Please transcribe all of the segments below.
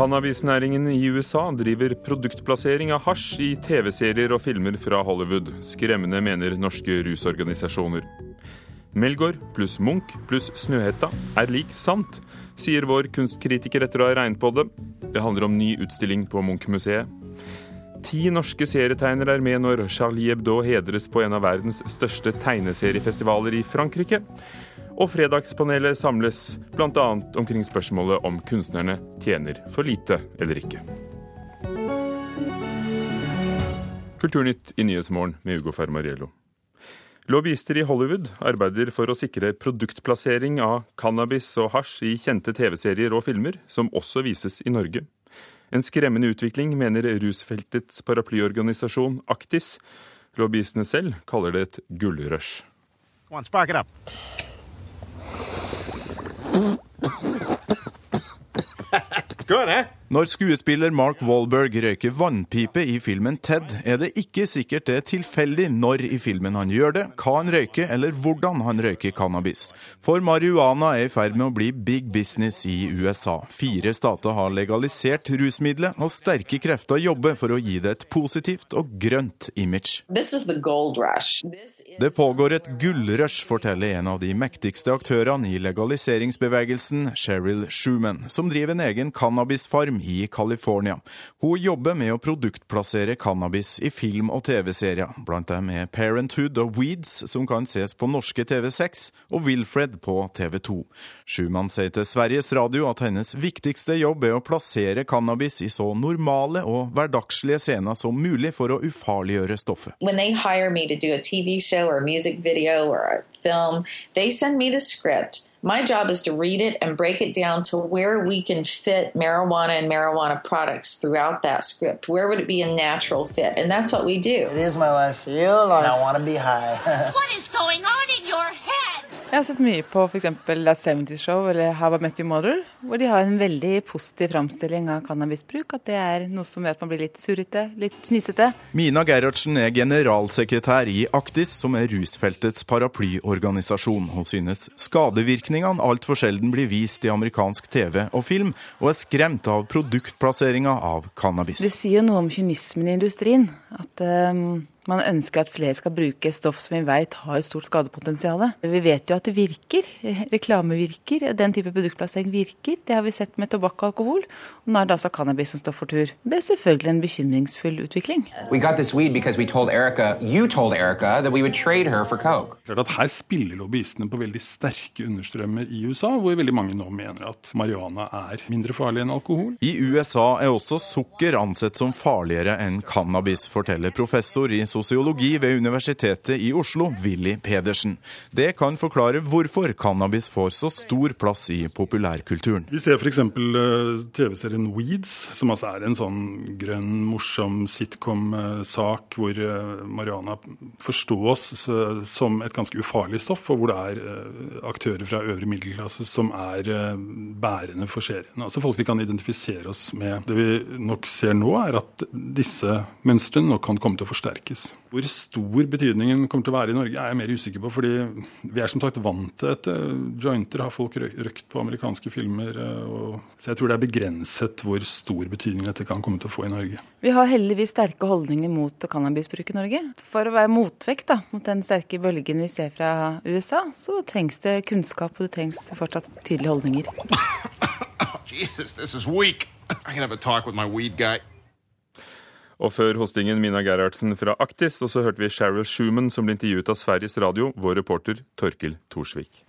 Cannabisnæringen i USA driver produktplassering av hasj i TV-serier og filmer fra Hollywood. Skremmende, mener norske rusorganisasjoner. Melgaard pluss Munch pluss Snøhetta er lik sant, sier vår kunstkritiker etter å ha regnet på det. Det handler om ny utstilling på Munch-museet. Ti norske serietegnere er med når Charlie Hebdo hedres på en av verdens største tegneseriefestivaler i Frankrike. Og Fredagspanelet samles bl.a. omkring spørsmålet om kunstnerne tjener for lite eller ikke. Kulturnytt i Nyhetsmorgen med Ugo Fermariello. Lobbyister i Hollywood arbeider for å sikre produktplassering av cannabis og hasj i kjente TV-serier og filmer, som også vises i Norge. En skremmende utvikling, mener rusfeltets paraplyorganisasjon Aktis. Lobbyistene selv kaller det et gullrush. Good, eh? Når skuespiller Mark Wahlberg røyker vannpipe i filmen Ted, er det ikke sikkert det er tilfeldig når i filmen han gjør det, hva han røyker eller hvordan han røyker cannabis. For marihuana er i ferd med å bli big business i USA. Fire stater har legalisert rusmiddelet, og sterke krefter jobber for å gi det et positivt og grønt image. Det pågår et gullrush, forteller en av de mektigste aktørene i legaliseringsbevegelsen, Sheryl Schuman, som driver en egen cannabisfarm i California. Hun jobber med å produktplassere cannabis i film- og TV-serier. Blant dem er Parenthood og Weeds, som kan ses på norske TV6, og Wilfred på TV2. Schumann sier til Sveriges Radio at hennes viktigste jobb er å plassere cannabis i så normale og hverdagslige scener som mulig for å ufarliggjøre stoffet. Film, they send me the script. My job is to read it and break it down to where we can fit marijuana and marijuana products throughout that script. Where would it be a natural fit? And that's what we do. It is my life. Your life. And I want to be high. what is going on in your head? Jeg har sett mye på f.eks. That 70's Show eller How I Met Your Mother, hvor de har en veldig positiv framstilling av cannabisbruk. At det er noe som gjør at man blir litt surrete, litt fnisete. Mina Gerhardsen er generalsekretær i Aktis, som er rusfeltets paraplyorganisasjon. Hun synes skadevirkningene altfor sjelden blir vist i amerikansk TV og film, og er skremt av produktplasseringa av cannabis. Det sier noe om kynismen i industrien. At um man ønsker at flere skal bruke stoff som vi vet har et stort skadepotensial. Vi vet jo at det virker. Reklame virker. Den type produktplassering virker. Det har vi sett med tobakk og alkohol. Og nå er det altså cannabis som står for tur. Det er selvfølgelig en bekymringsfull utvikling. Erica, Klart at Her spiller lobbyistene på veldig sterke understrømmer i USA, hvor veldig mange nå mener at marihuana er mindre farlig enn alkohol. I USA er også sukker ansett som farligere enn cannabis, forteller professor i sosiologi ved Universitetet i Oslo, Willy Pedersen. Det kan forklare hvorfor cannabis får så stor plass i populærkulturen. Vi ser f.eks. Eh, TV-serien Weeds, som altså er en sånn grønn, morsom sitcom-sak hvor eh, marihuana forstås som et ganske ufarlig stoff, og hvor det er eh, aktører fra øvre middelklasse som er bærende for serien. Altså folk vi kan identifisere oss med. Det vi nok ser nå, er at disse mønstrene nok kan komme til å forsterkes. Hvor stor betydningen kommer til å være i Norge, er jeg mer usikker på. fordi vi er som sagt vant til dette. Jointer har folk røkt på amerikanske filmer. Og, så jeg tror det er begrenset hvor stor betydning dette kan komme til å få i Norge. Vi har heldigvis sterke holdninger mot cannabisbruk i Norge. For å være motvekt da, mot den sterke bølgen vi ser fra USA, så trengs det kunnskap, og det trengs fortsatt tydelige holdninger. Jesus, this is weak. I can have a talk with my weed guy. Og før hostingen Mina Gerhardsen fra Aktis, og så hørte vi Sheryl Schumann som ble intervjuet av Sveriges Radio, vår reporter Torkil Thorsvik.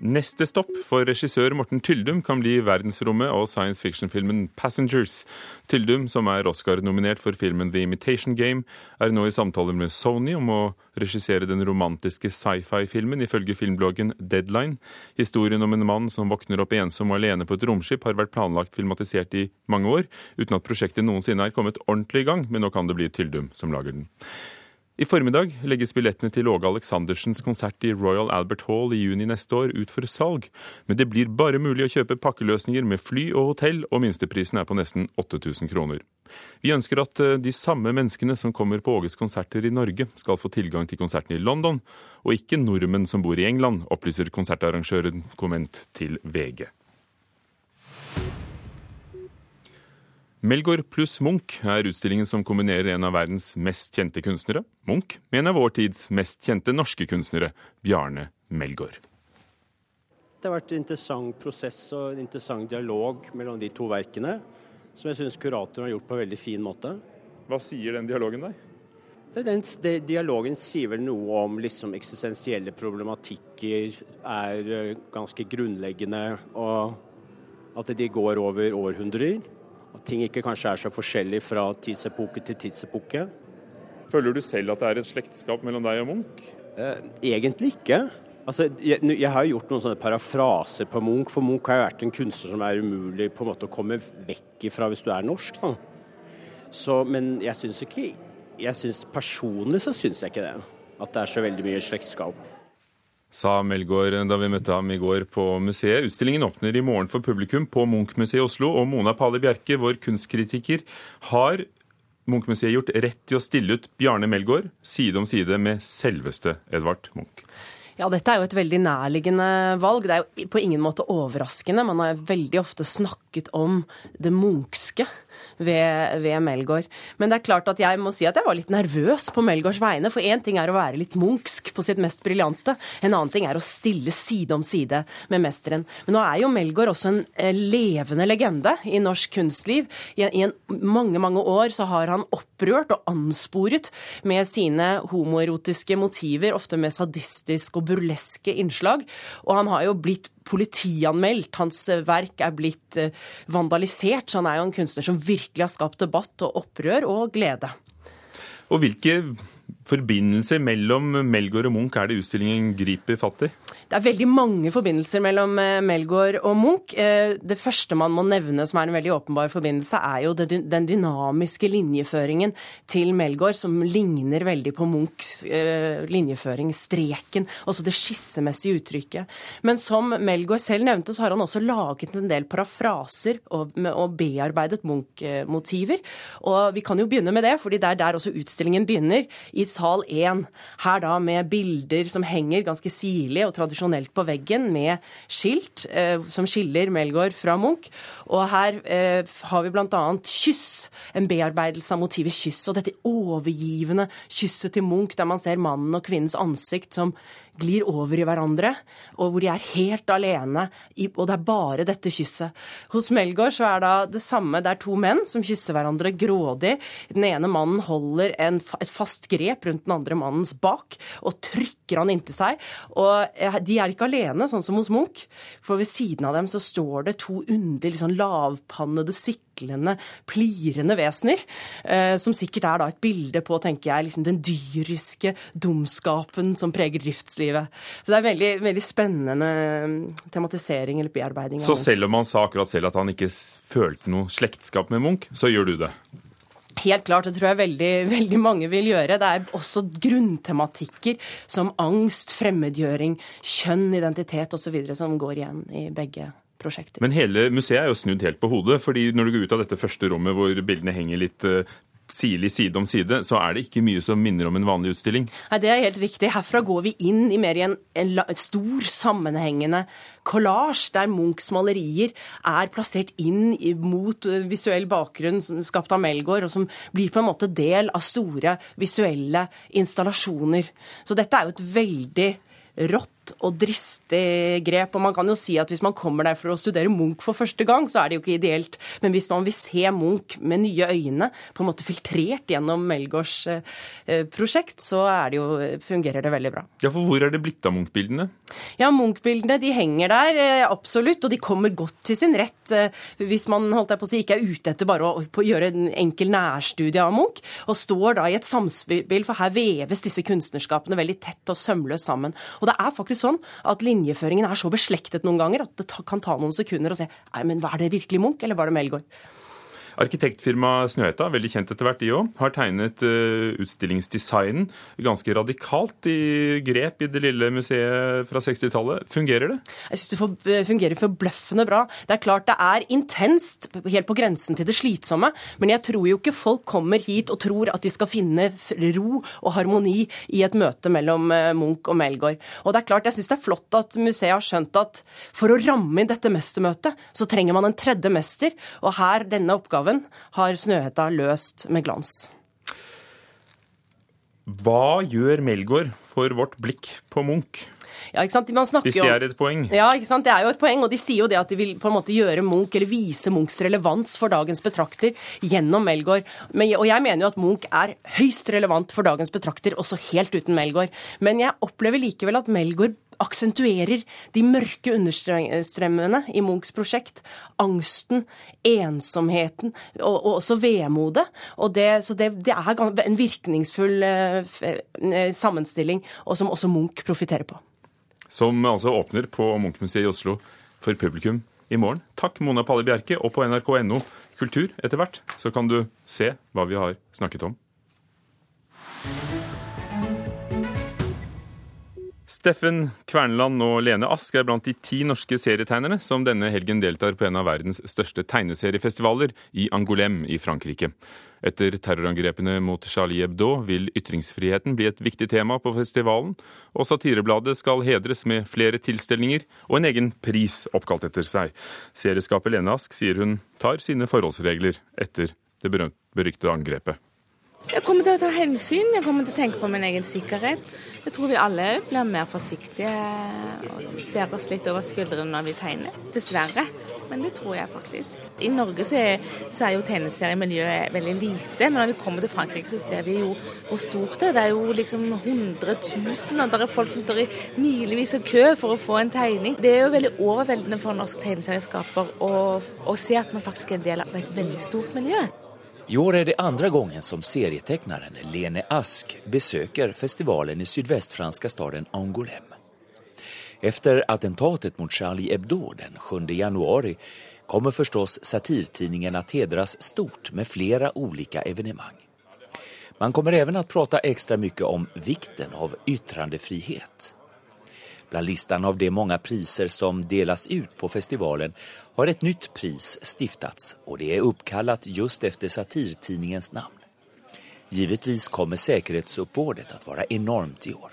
Neste stopp for regissør Morten Tyldum kan bli verdensrommet og science fiction-filmen 'Passengers'. Tyldum, som er Oscar-nominert for filmen 'The Imitation Game', er nå i samtaler med Sony om å regissere den romantiske sci-fi-filmen, ifølge filmbloggen Deadline. Historien om en mann som våkner opp ensom og alene på et romskip, har vært planlagt filmatisert i mange år, uten at prosjektet noensinne er kommet ordentlig i gang, men nå kan det bli Tyldum som lager den. I formiddag legges billettene til Åge Aleksandersens konsert i Royal Albert Hall i juni neste år ut for salg, men det blir bare mulig å kjøpe pakkeløsninger med fly og hotell, og minsteprisen er på nesten 8000 kroner. Vi ønsker at eh, de samme menneskene som kommer på Åges konserter i Norge, skal få tilgang til konserten i London, og ikke nordmenn som bor i England, opplyser konsertarrangøren komment til VG. Melgaard pluss Munch er utstillingen som kombinerer en av verdens mest kjente kunstnere, Munch, med en av vår tids mest kjente norske kunstnere, Bjarne Melgaard. Det har vært en interessant prosess og en interessant dialog mellom de to verkene, som jeg syns kuratoren har gjort på en veldig fin måte. Hva sier den dialogen deg? Den, den, dialogen sier vel noe om liksom eksistensielle problematikker er eh, ganske grunnleggende, og at de går over århundrer. At ting ikke kanskje er så forskjellig fra tidsepoke til tidsepoke. Føler du selv at det er et slektskap mellom deg og Munch? Eh, egentlig ikke. Altså, jeg, jeg, har gjort noen sånne parafraser på Munch, for Munch har jo vært en kunstner som er umulig på en måte å komme vekk ifra hvis du er norsk. Så, men jeg syns ikke jeg synes, Personlig så syns jeg ikke det. At det er så veldig mye slektskap sa Melgaard da vi møtte ham i går på museet. Utstillingen åpner i morgen for publikum på Munch-museet i Oslo. Og Mona Pali Bjerke, vår kunstkritiker, har Munch-museet gjort rett til å stille ut Bjarne Melgaard side om side med selveste Edvard Munch? Ja, dette er jo et veldig nærliggende valg. Det er jo på ingen måte overraskende. Man har veldig ofte snakket om det munkske ved, ved Melgaard. Men det er klart at jeg må si at jeg var litt nervøs på Melgaards vegne. For én ting er å være litt munksk på sitt mest briljante, en annen ting er å stille side om side med mesteren. Men nå er jo Melgaard også en eh, levende legende i norsk kunstliv. I, i en, mange, mange år så har han opprørt og ansporet med sine homoerotiske motiver, ofte med sadistisk og burleske innslag. Og han har jo blitt politianmeldt. Hans eh, verk er blitt eh, vandalisert. Så han er jo en kunstner som virkelig har skapt debatt og opprør og glede. Og hvilke forbindelser mellom Melgaard og Munch er det utstillingen griper fatt i? Det er veldig mange forbindelser mellom eh, Melgaard og Munch. Eh, det første man må nevne som er en veldig åpenbar forbindelse, er jo den dynamiske linjeføringen til Melgaard, som ligner veldig på Munchs eh, linjeføring, streken, altså det skissemessige uttrykket. Men som Melgaard selv nevnte, så har han også laget en del parafraser og, bearbeidet Munch-motiver. Og vi kan jo begynne med det, fordi det er der også utstillingen begynner i sal 1. Her da med bilder som henger ganske sirlig og tradisjonelt på veggen, med skilt eh, som skiller Melgaard fra Munch. Og her eh, har vi bl.a. kyss, en bearbeidelse av motivet kyss. Og dette overgivende kysset til Munch, der man ser mannen og kvinnens ansikt som glir over i hverandre, og hvor de er helt alene, og det er bare dette kysset. Hos Melgaard så er det det samme. Det er to menn som kysser hverandre grådig. Den ene mannen holder en, et fast grep rundt den andre mannens bak og trykker han inntil seg. Og de er ikke alene, sånn som hos Munch, for ved siden av dem så står det to underlig sånn lavpannede, siklende, plirende vesener, eh, som sikkert er da et bilde på, tenker jeg, liksom den dyriske dumskapen som preger driftslivet. Så det er veldig, veldig spennende um, tematisering eller bearbeiding. Så selv om han sa akkurat selv at han ikke følte noe slektskap med Munch, så gjør du det? Helt klart, det tror jeg veldig, veldig mange vil gjøre. Det er også grunntematikker som angst, fremmedgjøring, kjønn, identitet osv. som går igjen i begge prosjekter. Men hele museet er jo snudd helt på hodet. fordi når du går ut av dette første rommet hvor bildene henger litt uh, sirlig side om side, så er det ikke mye som minner om en vanlig utstilling. Nei, Det er helt riktig. Herfra går vi inn i mer i en, en, en stor, sammenhengende kollasj, der Munchs malerier er plassert inn mot eh, visuell bakgrunn skapt av Melgaard, og som blir på en måte del av store visuelle installasjoner. Så dette er jo et veldig rått og dristig grep. Og man kan jo si at hvis man kommer der for å studere Munch for første gang, så er det jo ikke ideelt. Men hvis man vil se Munch med nye øyne, på en måte filtrert gjennom Melgaards eh, prosjekt, så det jo, fungerer det veldig bra. Ja, for hvor er det blitt av Munch-bildene? Ja, Munch-bildene de henger der, eh, absolutt. Og de kommer godt til sin rett eh, hvis man holdt jeg på å si, ikke er ute etter bare å gjøre en enkel nærstudie av Munch, og står da i et samspill, for her veves disse kunstnerskapene veldig tett og sømløst sammen. Og det er faktisk sånn at linjeføringen er så beslektet noen ganger at det kan ta noen sekunder å se nei, men var det virkelig Munch, eller var det Melgaard? Arkitektfirmaet Snøhetta, veldig kjent etter hvert de òg, har tegnet uh, utstillingsdesignen ganske radikalt i grep i det lille museet fra 60-tallet. Fungerer det? Jeg syns det eh, fungerer forbløffende bra. Det er klart det er intenst, helt på grensen til det slitsomme, men jeg tror jo ikke folk kommer hit og tror at de skal finne ro og harmoni i et møte mellom uh, Munch og Melgaard. Og det er klart, jeg syns det er flott at museet har skjønt at for å ramme inn dette mestermøtet, så trenger man en tredje mester, og her, denne oppgaven oppgaven har Snøhetta løst med glans. Hva gjør Melgaard for vårt blikk på Munch? Ja, ikke sant? Hvis det er et poeng? Ja, ikke sant? det er jo et poeng. Og de sier jo det at de vil på en måte gjøre Munch, eller vise Munchs relevans for dagens betrakter gjennom Melgaard. og jeg mener jo at Munch er høyst relevant for dagens betrakter, også helt uten Melgaard. Men jeg opplever likevel at Melgaard aksentuerer de mørke understrømmene i Munchs prosjekt. Angsten, ensomheten og, og også vemodet. Og det, så det, det, er en virkningsfull eh, eh, sammenstilling, og som også Munch profitterer på. Som altså åpner på Munch-museet i Oslo for publikum i morgen. Takk, Mona Palle Bjerke, og på nrk.no kultur etter hvert, så kan du se hva vi har snakket om. Steffen Kverneland og Lene Ask er blant de ti norske serietegnerne som denne helgen deltar på en av verdens største tegneseriefestivaler, i Angolem i Frankrike. Etter terrorangrepene mot Charlie Hebdo vil ytringsfriheten bli et viktig tema på festivalen, og Satirebladet skal hedres med flere tilstelninger og en egen pris oppkalt etter seg. Serieskaper Lene Ask sier hun tar sine forholdsregler etter det beryktede angrepet. Jeg kommer til å ta hensyn, jeg kommer til å tenke på min egen sikkerhet. Jeg tror vi alle blir mer forsiktige og ser oss litt over skuldrene når vi tegner. Dessverre. Men det tror jeg faktisk. I Norge så er, så er jo tegneseriemiljøet veldig lite. Men når vi kommer til Frankrike, så ser vi jo hvor stort det er. Det er jo liksom 100 000, og det er folk som står i milevis av kø for å få en tegning. Det er jo veldig overveldende for en norsk tegneserieskaper å, å se at man faktisk er en del av et veldig stort miljø. I år är det andra gången som serietecknaren Lene Ask besöker festivalen i sydvästfranska staden Angoulême. Efter attentatet mot Charlie Hebdo den 7 januari kommer förstås satirtidningen att hedras stort med flera olika evenemang. Man kommer även att prata extra mycket om vikten av yttrandefrihet. Bland listan av de många priser som delas ut på festivalen har ett nytt pris stiftats och det är uppkallat just efter satirtidningens namn. Givetvis kommer säkerhetsuppbådet att vara enormt i år.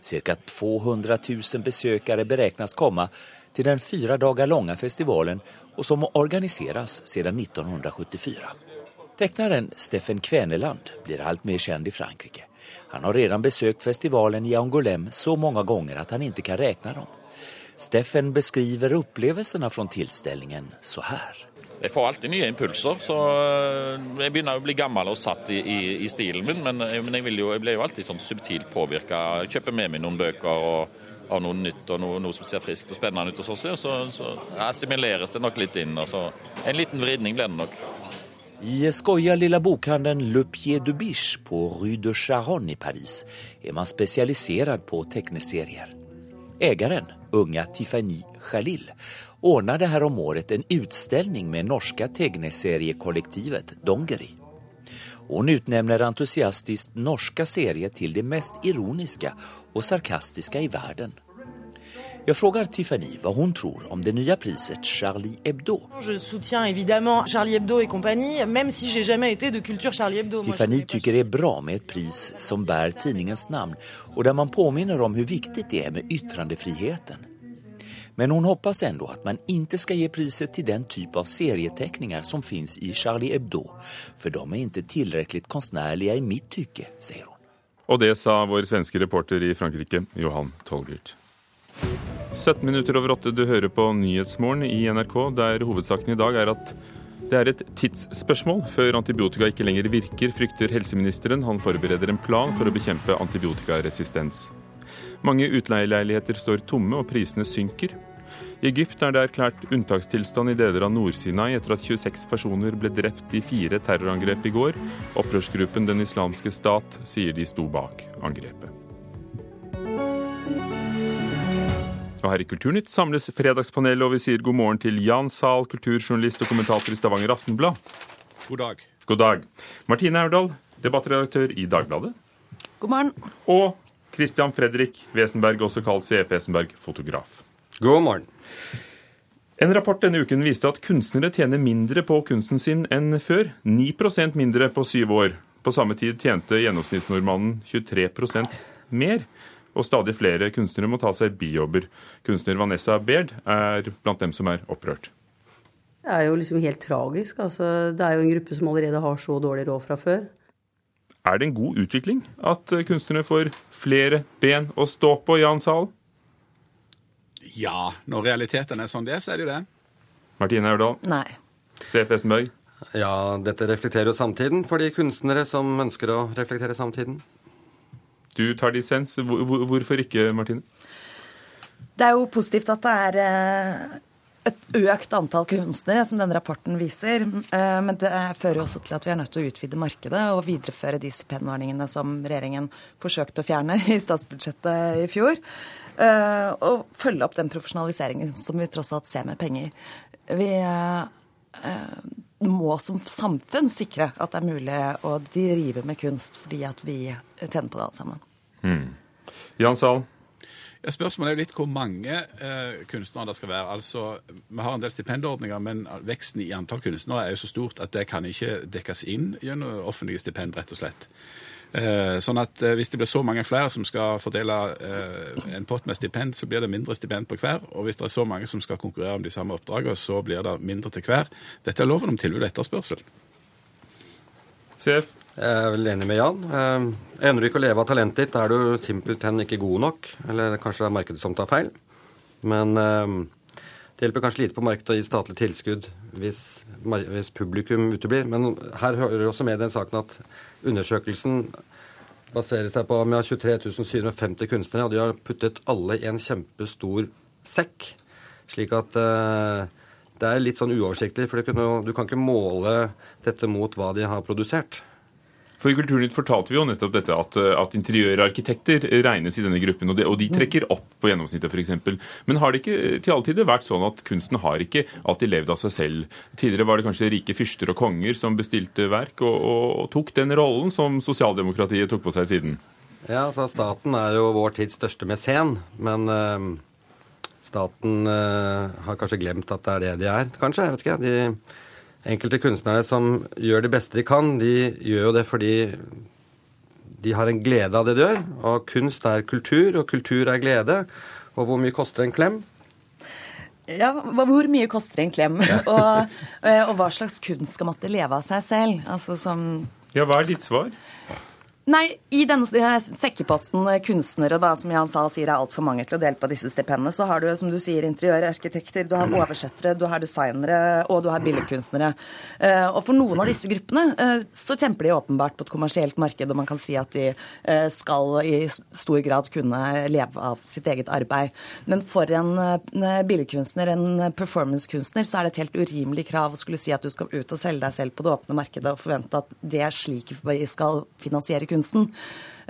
Cirka 200 000 besökare beräknas komma till den fyra dagar långa festivalen och som organiseras sedan 1974. Tecknaren Steffen Kveneland blir allt mer känd i Frankrike. Han har redan besökt festivalen i Angolem så många gånger att han inte kan räkna dem. Steffen beskriver opplevelsene fra tilstelningen så her. Jeg får alltid nye impulser. så Jeg begynner å bli gammel og satt i, i, i stilen min, men, eh, men jeg, jo, jeg, blir jo alltid sånn subtilt påvirka. Kjøper med meg noen bøker og, av noe nytt og noe, noe, som ser friskt og spennende ut. og så, så, så assimileres det nok litt inn. og så En liten vridning blir det nok. I skoja lilla bokhandeln Le Pied du Biche på Rue de Charonne i Paris er man spesialisert på teckneserier. Ägaren, unga Tiffany Jalil, ordnade her om året en utställning med norska tegneseriekollektivet Dongeri. Hun utnevner entusiastisk norske serier til det mest ironiske og sarkastiske i världen. Jag frågar Tiffany vad hon tror om det nya priset Charlie Hebdo. Je soutiens évidemment Charlie Hebdo et compagnie, même si j'ai jamais été de culture Charlie Hebdo. Tiffany tycker det är bra med ett pris som bär tidningens namn och där man påminner om hur viktigt det är med yttrandefriheten. Men hon hoppas ändå att man inte ska ge priset till den typ av serieteckningar som finns i Charlie Hebdo, för de är inte tillräckligt konstnärliga i mitt tycke, säger hon. Och det sa vår svenske reporter i Frankrike, Johan Tolgert. 17 minutter over åtte, du hører på Nyhetsmorgen i NRK, der hovedsaken i dag er at det er et tidsspørsmål før antibiotika ikke lenger virker, frykter helseministeren. Han forbereder en plan for å bekjempe antibiotikaresistens. Mange utleieleiligheter står tomme, og prisene synker. I Egypt er det erklært unntakstilstand i deler av Nord-Sinai etter at 26 personer ble drept i fire terrorangrep i går. Opprørsgruppen Den islamske stat sier de sto bak angrepet. Og her i Kulturnytt samles Fredagspanelet, og vi sier god morgen til Jan Zahl, kulturjournalist og kommentator i Stavanger Aftenblad. God dag. God dag. Martine Aurdal, debattredaktør i Dagbladet. God morgen. Og Christian Fredrik Wesenberg, også kalt CEP Wesenberg, fotograf. God morgen. En rapport denne uken viste at kunstnere tjener mindre på kunsten sin enn før. 9% mindre på syv år. På samme tid tjente gjennomsnittsnordmannen 23% mer. Og stadig flere kunstnere må ta seg bijobber. Kunstner Vanessa Baird er blant dem som er opprørt. Det er jo liksom helt tragisk. Altså, det er jo en gruppe som allerede har så dårlig råd fra før. Er det en god utvikling at kunstnere får flere ben å stå på, Jan sal? Ja, når realiteten er sånn det er, så er det jo det. Martine Aurdal? Nei. C.F. Esenberg? Ja, dette reflekterer jo samtiden for de kunstnere som ønsker å reflektere samtiden. Du tar dissens. Hvorfor ikke, Martine? Det er jo positivt at det er eh, et økt antall kunstnere, som denne rapporten viser. Eh, men det fører jo også til at vi er nødt til å utvide markedet og videreføre de stipendordningene som regjeringen forsøkte å fjerne i statsbudsjettet i fjor. Eh, og følge opp den profesjonaliseringen som vi tross alt ser med penger. Vi må som samfunn sikre at det er mulig å drive med kunst fordi at vi tjener på det alle sammen. Hmm. Jan Sahl? Ja, spørsmålet er jo litt hvor mange eh, kunstnere det skal være. Altså, Vi har en del stipendordninger, men veksten i antall kunstnere er jo så stort at det kan ikke dekkes inn gjennom offentlige stipend, rett og slett. Eh, sånn at eh, Hvis det blir så mange flere som skal fordele eh, en pott med stipend, så blir det mindre stipend på hver. Og hvis det er så mange som skal konkurrere om de samme oppdragene, så blir det mindre til hver. Dette er loven om tilbud og etterspørsel. CF? Jeg er vel enig med Jan. Evner du ikke å leve av talentet ditt, er du simpelthen ikke god nok. Eller kanskje det er markedet som tar feil. Men det hjelper kanskje lite på markedet å gi statlig tilskudd hvis, hvis publikum uteblir. Men her hører også med den saken at Undersøkelsen baserer seg på vi har 23 750 kunstnere, og de har puttet alle i en kjempestor sekk. Slik at uh, det er litt sånn uoversiktlig, for kan, du kan ikke måle dette mot hva de har produsert. For I Kulturnytt fortalte vi jo nettopp dette at, at interiørarkitekter regnes i denne gruppen, og de, og de trekker opp på gjennomsnittet f.eks. Men har det ikke til alle tider vært sånn at kunsten har ikke alltid levd av seg selv? Tidligere var det kanskje rike fyrster og konger som bestilte verk, og, og tok den rollen som sosialdemokratiet tok på seg siden? Ja, altså Staten er jo vår tids største mesen, men øh, staten øh, har kanskje glemt at det er det de er, kanskje. jeg vet ikke. De enkelte kunstnere som gjør det beste de kan, de gjør jo det fordi de har en glede av det de gjør. Og kunst er kultur, og kultur er glede. Og hvor mye koster en klem? Ja, hvor mye koster en klem? og, eh, og, hva slags kunst skal måtte leve av seg selv? Altså som Ja, hva er ditt svar? Nei, i denne sekkeposten eh, kunstnere, da, som Jan Sahl sier er altfor mange til å dele på disse stipendene, så har du som du sier interiørarkitekter, du har oversettere, du har designere og du har billedkunstnere. Eh, og for noen av disse gruppene eh, så kjemper de åpenbart på et kommersielt marked, og man kan si at de skal i stor grad kunne leve av sitt eget arbeid. Men for en billedkunstner, en performancekunstner, så er det et helt urimelig krav å skulle si at du skal ut og selge deg selv på det åpne markedet og forvente at det er slik vi skal finansiere kunsten.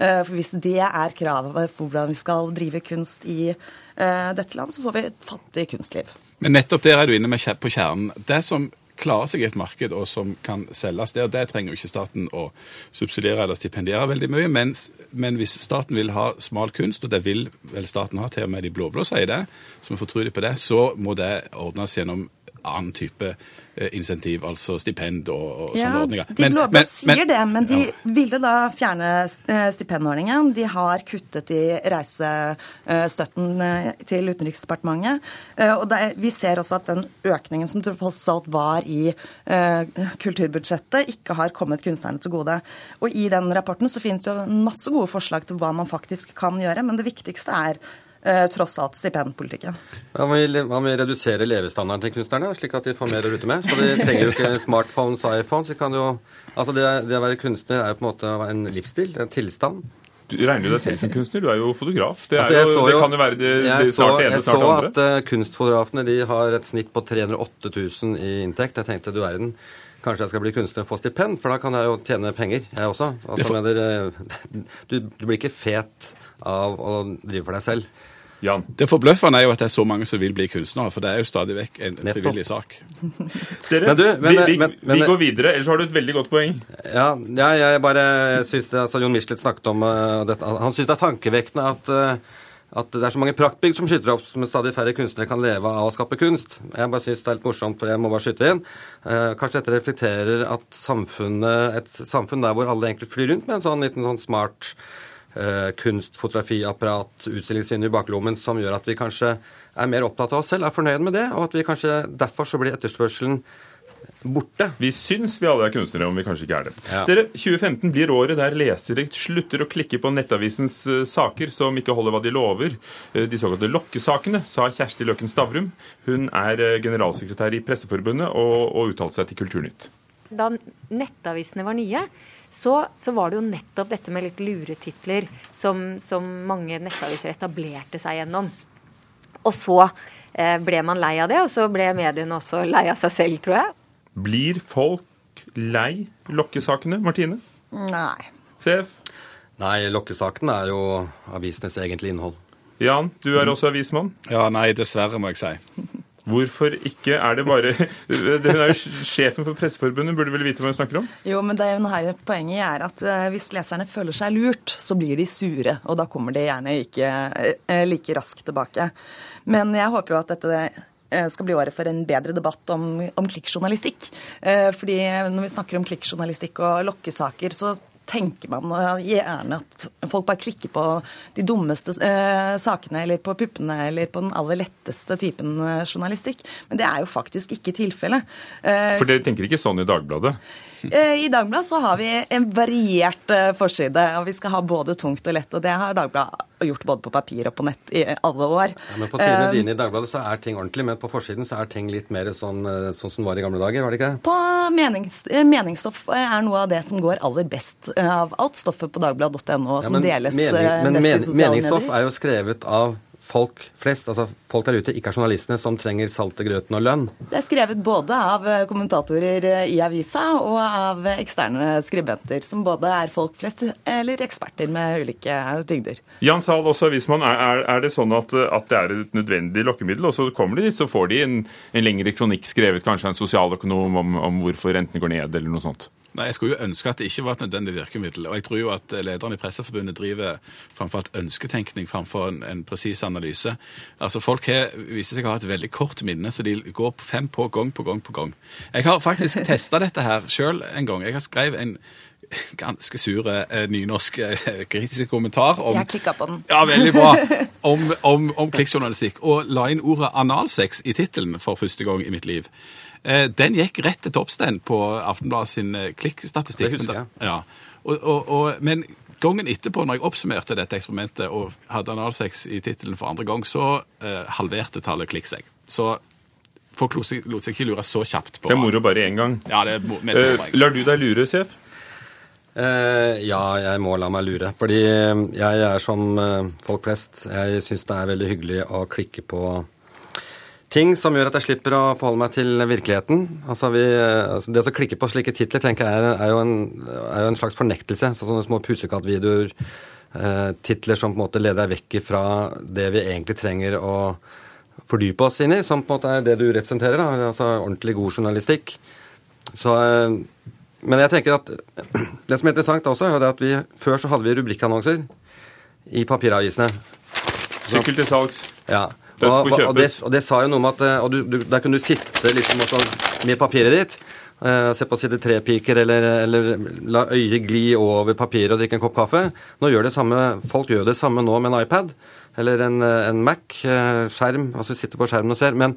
Eh, for hvis det er kravet for hvordan vi skal drive kunst i eh, dette land, så får vi et fattig kunstliv. Men nettopp der er du inne på kjernen. Det som klarer seg i et marked og som kan selges der, det trenger jo ikke staten å subsidiere eller stipendiere veldig mye. Mens, men hvis staten vil ha smal kunst, og det vil vel staten ha, til og med de blå-blå sier det, som er fortrolige på det, så må det ordnes gjennom annen type Eh, insentiv, altså stipend og, og ja, sånne ordninger. De blå-blå sier det, men de ja. ville da fjerne eh, stipendordningen. De har kuttet i reisestøtten eh, til Utenriksdepartementet. Og er, vi ser også at den økningen som tross alt var i kulturbudsjettet, ikke har kommet kunstnerne til gode. Og i den rapporten så finnes det jo masse gode forslag til hva man faktisk kan gjøre, men det viktigste er tross alt stipendpolitikken. Hva med, man vil redusere levestandarden til kunstnerne, slik at de får mer å rutte med. Så de trenger jo ikke smartphones og iPhones. De kan jo, altså det, det å være kunstner er jo på en måte en livsstil, en tilstand. Du regner jo deg selv som kunstner, du er jo fotograf. Det, altså, jo, det kan jo være det, det snart det ene, snart det andre. Jeg så at uh, kunstfotografene de har et snitt på 308 000 i inntekt. Jeg tenkte du verden. Kanskje jeg skal bli kunstner og få stipend, for da kan jeg jo tjene penger, jeg også. Altså, mener, du, du, blir ikke fet av å drive for deg selv. Jan? Det forbløffende er jo at det er så mange som vil bli kunstnere, for det er jo stadig vekk en frivillig sak. Dere, Men du, men- vi, vi, men- men- vi går videre, ellers har du et veldig godt poeng. Ja, ja jeg bare syns altså Jon Michelet snakket om uh, dette. Han syns det er tankevekkende at, uh, at det er så mange praktbygg som skyter opp, som stadig færre kunstnere kan leve av å skape kunst. Jeg bare syns det er litt morsomt, for jeg må bare skyte inn. Uh, kanskje dette reflekterer at samfunnet, et samfunn der hvor alle egentlig flyr rundt med en sånn liten sånn smart kunst, fotografiapparat, utstillingsvindu i baklommen, som gjør at vi kanskje er mer opptatt av oss selv, er fornøyd med det, og at vi kanskje derfor så blir etterspørselen borte. Vi syns vi alle er kunstnere, om vi kanskje ikke er det. Ja. Dere, 2015 blir året der lesere slutter å klikke på Nettavisens eh, saker som ikke holder hva de lover. Eh, De såkalte lokkesakene, sa Kjersti Løkken Stavrum. Hun er eh, generalsekretær i Presseforbundet og, og uttalte seg til Kulturnytt. Da nettavisene var nye, så, så var det jo nettopp dette med litt luretitler som, som mange nettaviser etablerte seg gjennom. Og så eh, ble man lei av det, og så ble mediene også lei av seg selv, tror jeg. Blir folk lei lokkesakene, Martine? Nei. CF? Nei, lokkesakene er jo avisenes egentlige innhold. Jan, du er også avismann. Ja, nei, dessverre, må jeg si. Hvorfor ikke? Er det bare Hun er jo sjefen for Presseforbundet, burde vel vite hva hun snakker om? Jo, men det er jo noe her Poenget er at eh, hvis leserne føler seg lurt, så blir de sure. Og da kommer de gjerne ikke eh, like raskt tilbake. Men jeg håper jo at dette eh, skal bli året for en bedre debatt om, om klikkjournalistikk. Fordi når vi snakker om klikkjournalistikk og lokkesaker, så tenker man gjerne at folk bare klikker på de dummeste eh, sakene, eller på puppene, eller på den aller letteste typen eh, journalistikk. Men det er jo faktisk ikke tilfellet. Eh, For dere tenker ikke sånn i Dagbladet? Eh, I Dagbladet så har vi en variert eh, forside, og vi skal ha både tungt og lett. Og det har Dagbladet gjort både på papir og på nett i alle år. Ja, men På sidene Eh, dine i Dagbladet så er ting ordentlig, men på forsiden så er ting litt mer sånn, sånn som det var i gamle dager, var det ikke? det? På menings, meningsstoff er noe av det som går aller best av alt stoffet på dagbladet.no, Ja, som men deles mening, men best i men, meningsstoff medier. er jo skrevet av folk flest, altså folk der ute, ikke er journalistene som trenger salte grøten og lønn. Det er skrevet både av eh, kommentatorer eh, i avisa og av eh, eksterne skribenter, som både er folk flest eller eksperter med ulike tyngder. Jan Sahl, også avismann. Er, er, er det sånn at, at det er et nødvendig lokkemiddel, og så kommer de dit, så får de en, en lengre kronikk skrevet kanskje av en sosialøkonom om, om hvorfor rentene går ned, eller noe sånt? Nei, Jeg skulle jo ønske at det ikke var et nødvendig virkemiddel. Og jeg tror jo at lederen i Presseforbundet driver framfor alt ønsketenkning framfor en, en presis analyse. Altså Folk her viser seg å ha et veldig kort minne, så de går på fem på gang på gang på gang. Jeg har faktisk testa dette her sjøl en gang. Jeg har skrevet en ganske sur eh, nynorsk eh, kritisk kommentar om Jeg klikka på den. ja, veldig bra. Om, om, om klikkjournalistikk. Og la inn ordet analsex i tittelen for første gang i mitt liv. Eh, Den gikk rett til toppstand på Aftenbladet sin eh, klikkstatistikk. Det husker jeg. Ja. Og, og, og, men gangen etterpå, når jeg oppsummerte dette eksperimentet og hadde analsex i tittelen for andre gang, så eh, halverte tallet klikk seg. Så folk lot seg, lot seg ikke lure så kjapt på Det er moro bare én gang. Ja, det er mest Eh, moro lar du deg lure, sjef? Eh, ja, jeg må la meg lure. Fordi eh, jeg er som folk flest. Jeg syns det er veldig hyggelig å klikke på ting som gjør at jeg slipper å forholde meg til virkeligheten. Altså, vi, eh, altså Det å klikke på slike titler tenker jeg er, er, jo, en, er jo en slags fornektelse. Så sånne små pusekattvideoer, eh, titler som på en måte leder deg vekk fra det vi egentlig trenger å fordype oss inn i, som på en måte er det du representerer. Da, altså ordentlig god journalistikk. Så, eh, men jeg tenker at det som er interessant også, er at vi før så hadde vi rubrikkannonser i papiravisene. Sykkel til salgs. Ja. Og, og, det, og det sa jo noe om at eh, og du, du, Der kunne du sitte liksom også med papiret ditt. eh, se på side tre-piker, eller, eller la øyet gli over papiret og drikke en kopp kaffe. Nå gjør det samme, Folk gjør det samme nå med en iPad eller en, eh, en Mac-skjerm. altså sitter på skjermen og ser. Men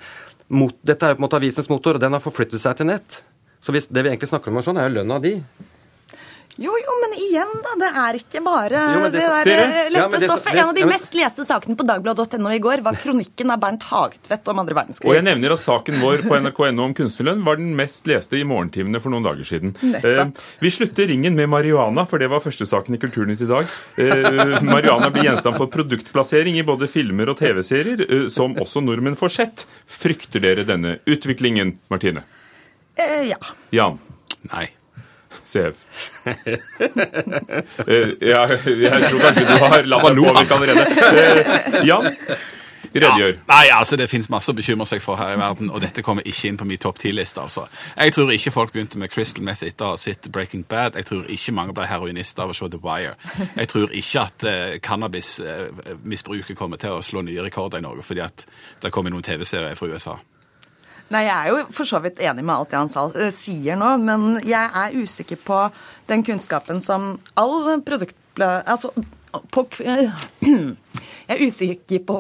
mot, dette er jo på en måte avisens motor, og den har forflyttet seg til nett. Så hvis det vi egentlig snakker om, er sånn, er jo lønna di. Jo, jo, men igjen, da. Det er ikke bare Jo, det, det- der eh, Ja, det- stoffet. det- En av de ja, men- mest leste sakene på dagbladet.no i går var kronikken av Bernt Hagetvedt om andre verdenskrig. Og jeg nevner at saken vår på nrk.no om kunstnerlønn var den mest leste i morgentimene for noen dager siden. Eh, vi slutter ringen med marihuana, for det var første saken i Kulturnytt i dag. Eh, marihuana blir gjenstand for produktplassering i både filmer og TV-serier, eh, som også nordmenn får sett. Frykter dere denne utviklingen, Martine? Eh, ja. Jan? Nei. CF? Eh, ja, jeg tror kanskje du har latt deg påvirke allerede. Eh, Jan? Redegjør. Ja, nei, altså Det finnes masse å bekymre seg for her i verden, og dette kommer ikke inn på min topp ti-liste. altså. Jeg tror ikke folk begynte med crystal meth etter å ha sett Breaking Bad. Jeg tror ikke mange ble heroinister av å se The Wire. Jeg tror ikke at uh, cannabismisbruket kommer til å slå nye rekorder i Norge fordi at det kommer noen TV-serier fra USA. Nei, Jeg er jo for så vidt enig med alt det han uh, sier nå, men jeg er usikker på den kunnskapen som all produkt... Altså, på, jeg er usikker på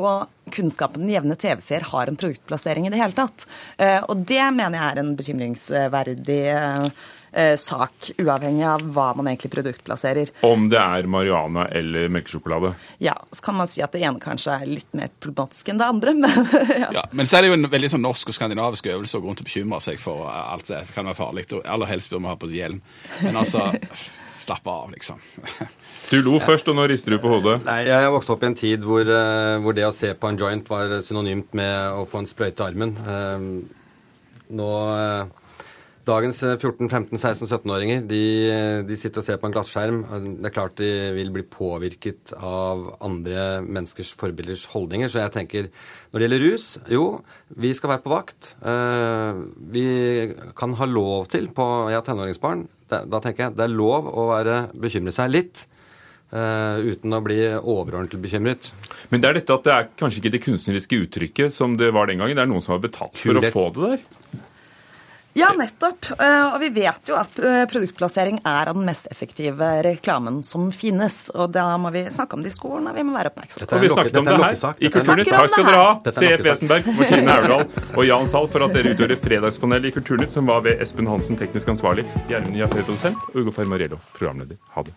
kunnskapen den jevne TV-seer har en produktplassering i det hele tatt. Uh, og det mener jeg er en bekymringsverdig uh, sak, uavhengig av hva man egentlig produktplasserer. Om det er marihuana eller melkesjokolade? Ja, så kan man si at det ene kanskje er litt mer problematisk enn det andre, men ja. ja. Men så er det jo en veldig sånn norsk og skandinavisk øvelse å gå rundt og bekymre seg for alt det kan være farlig. Og aller helst bør vi ha på oss hjelm. Men altså Slapp av, liksom. du lo først, og nå rister du på hodet. Nei, Jeg vokste opp i en tid hvor, uh, hvor, det å se på en joint var synonymt med å få en sprøyte i armen. Nå Dagens 14-, 15-, 16-, 17-åringer de, de, sitter og ser på en glasskjerm. Det er klart de vil bli påvirket av andre menneskers forbilders holdninger. Så jeg tenker når det gjelder rus, jo, vi skal være på vakt. Vi kan ha lov til på Jeg har tenåringsbarn da tenker jeg det er lov å være bekymre seg litt. Uh, uten å bli overordentlig bekymret. Men det er dette at det er kanskje ikke det kunstneriske uttrykket som det var den gangen. Det er noen som har betalt for å få det der? Ja, nettopp. Eh, og vi vet jo at eh, produktplassering er av den mest effektive reklamen som finnes. Og da må vi snakke om det i skolen, og vi må være oppmerksomme. Og vi snakket om det her i Kulturnytt. Takk skal dere ha, CF Wesenberg, Martine Aurdal og Jan Sahl, for at dere utgjorde Fredagspanelet i Kulturnytt, som var ved Espen Hansen, teknisk ansvarlig, Gjermund Jaffé, produsent, og Ugo Fermarello, programleder. Ha det.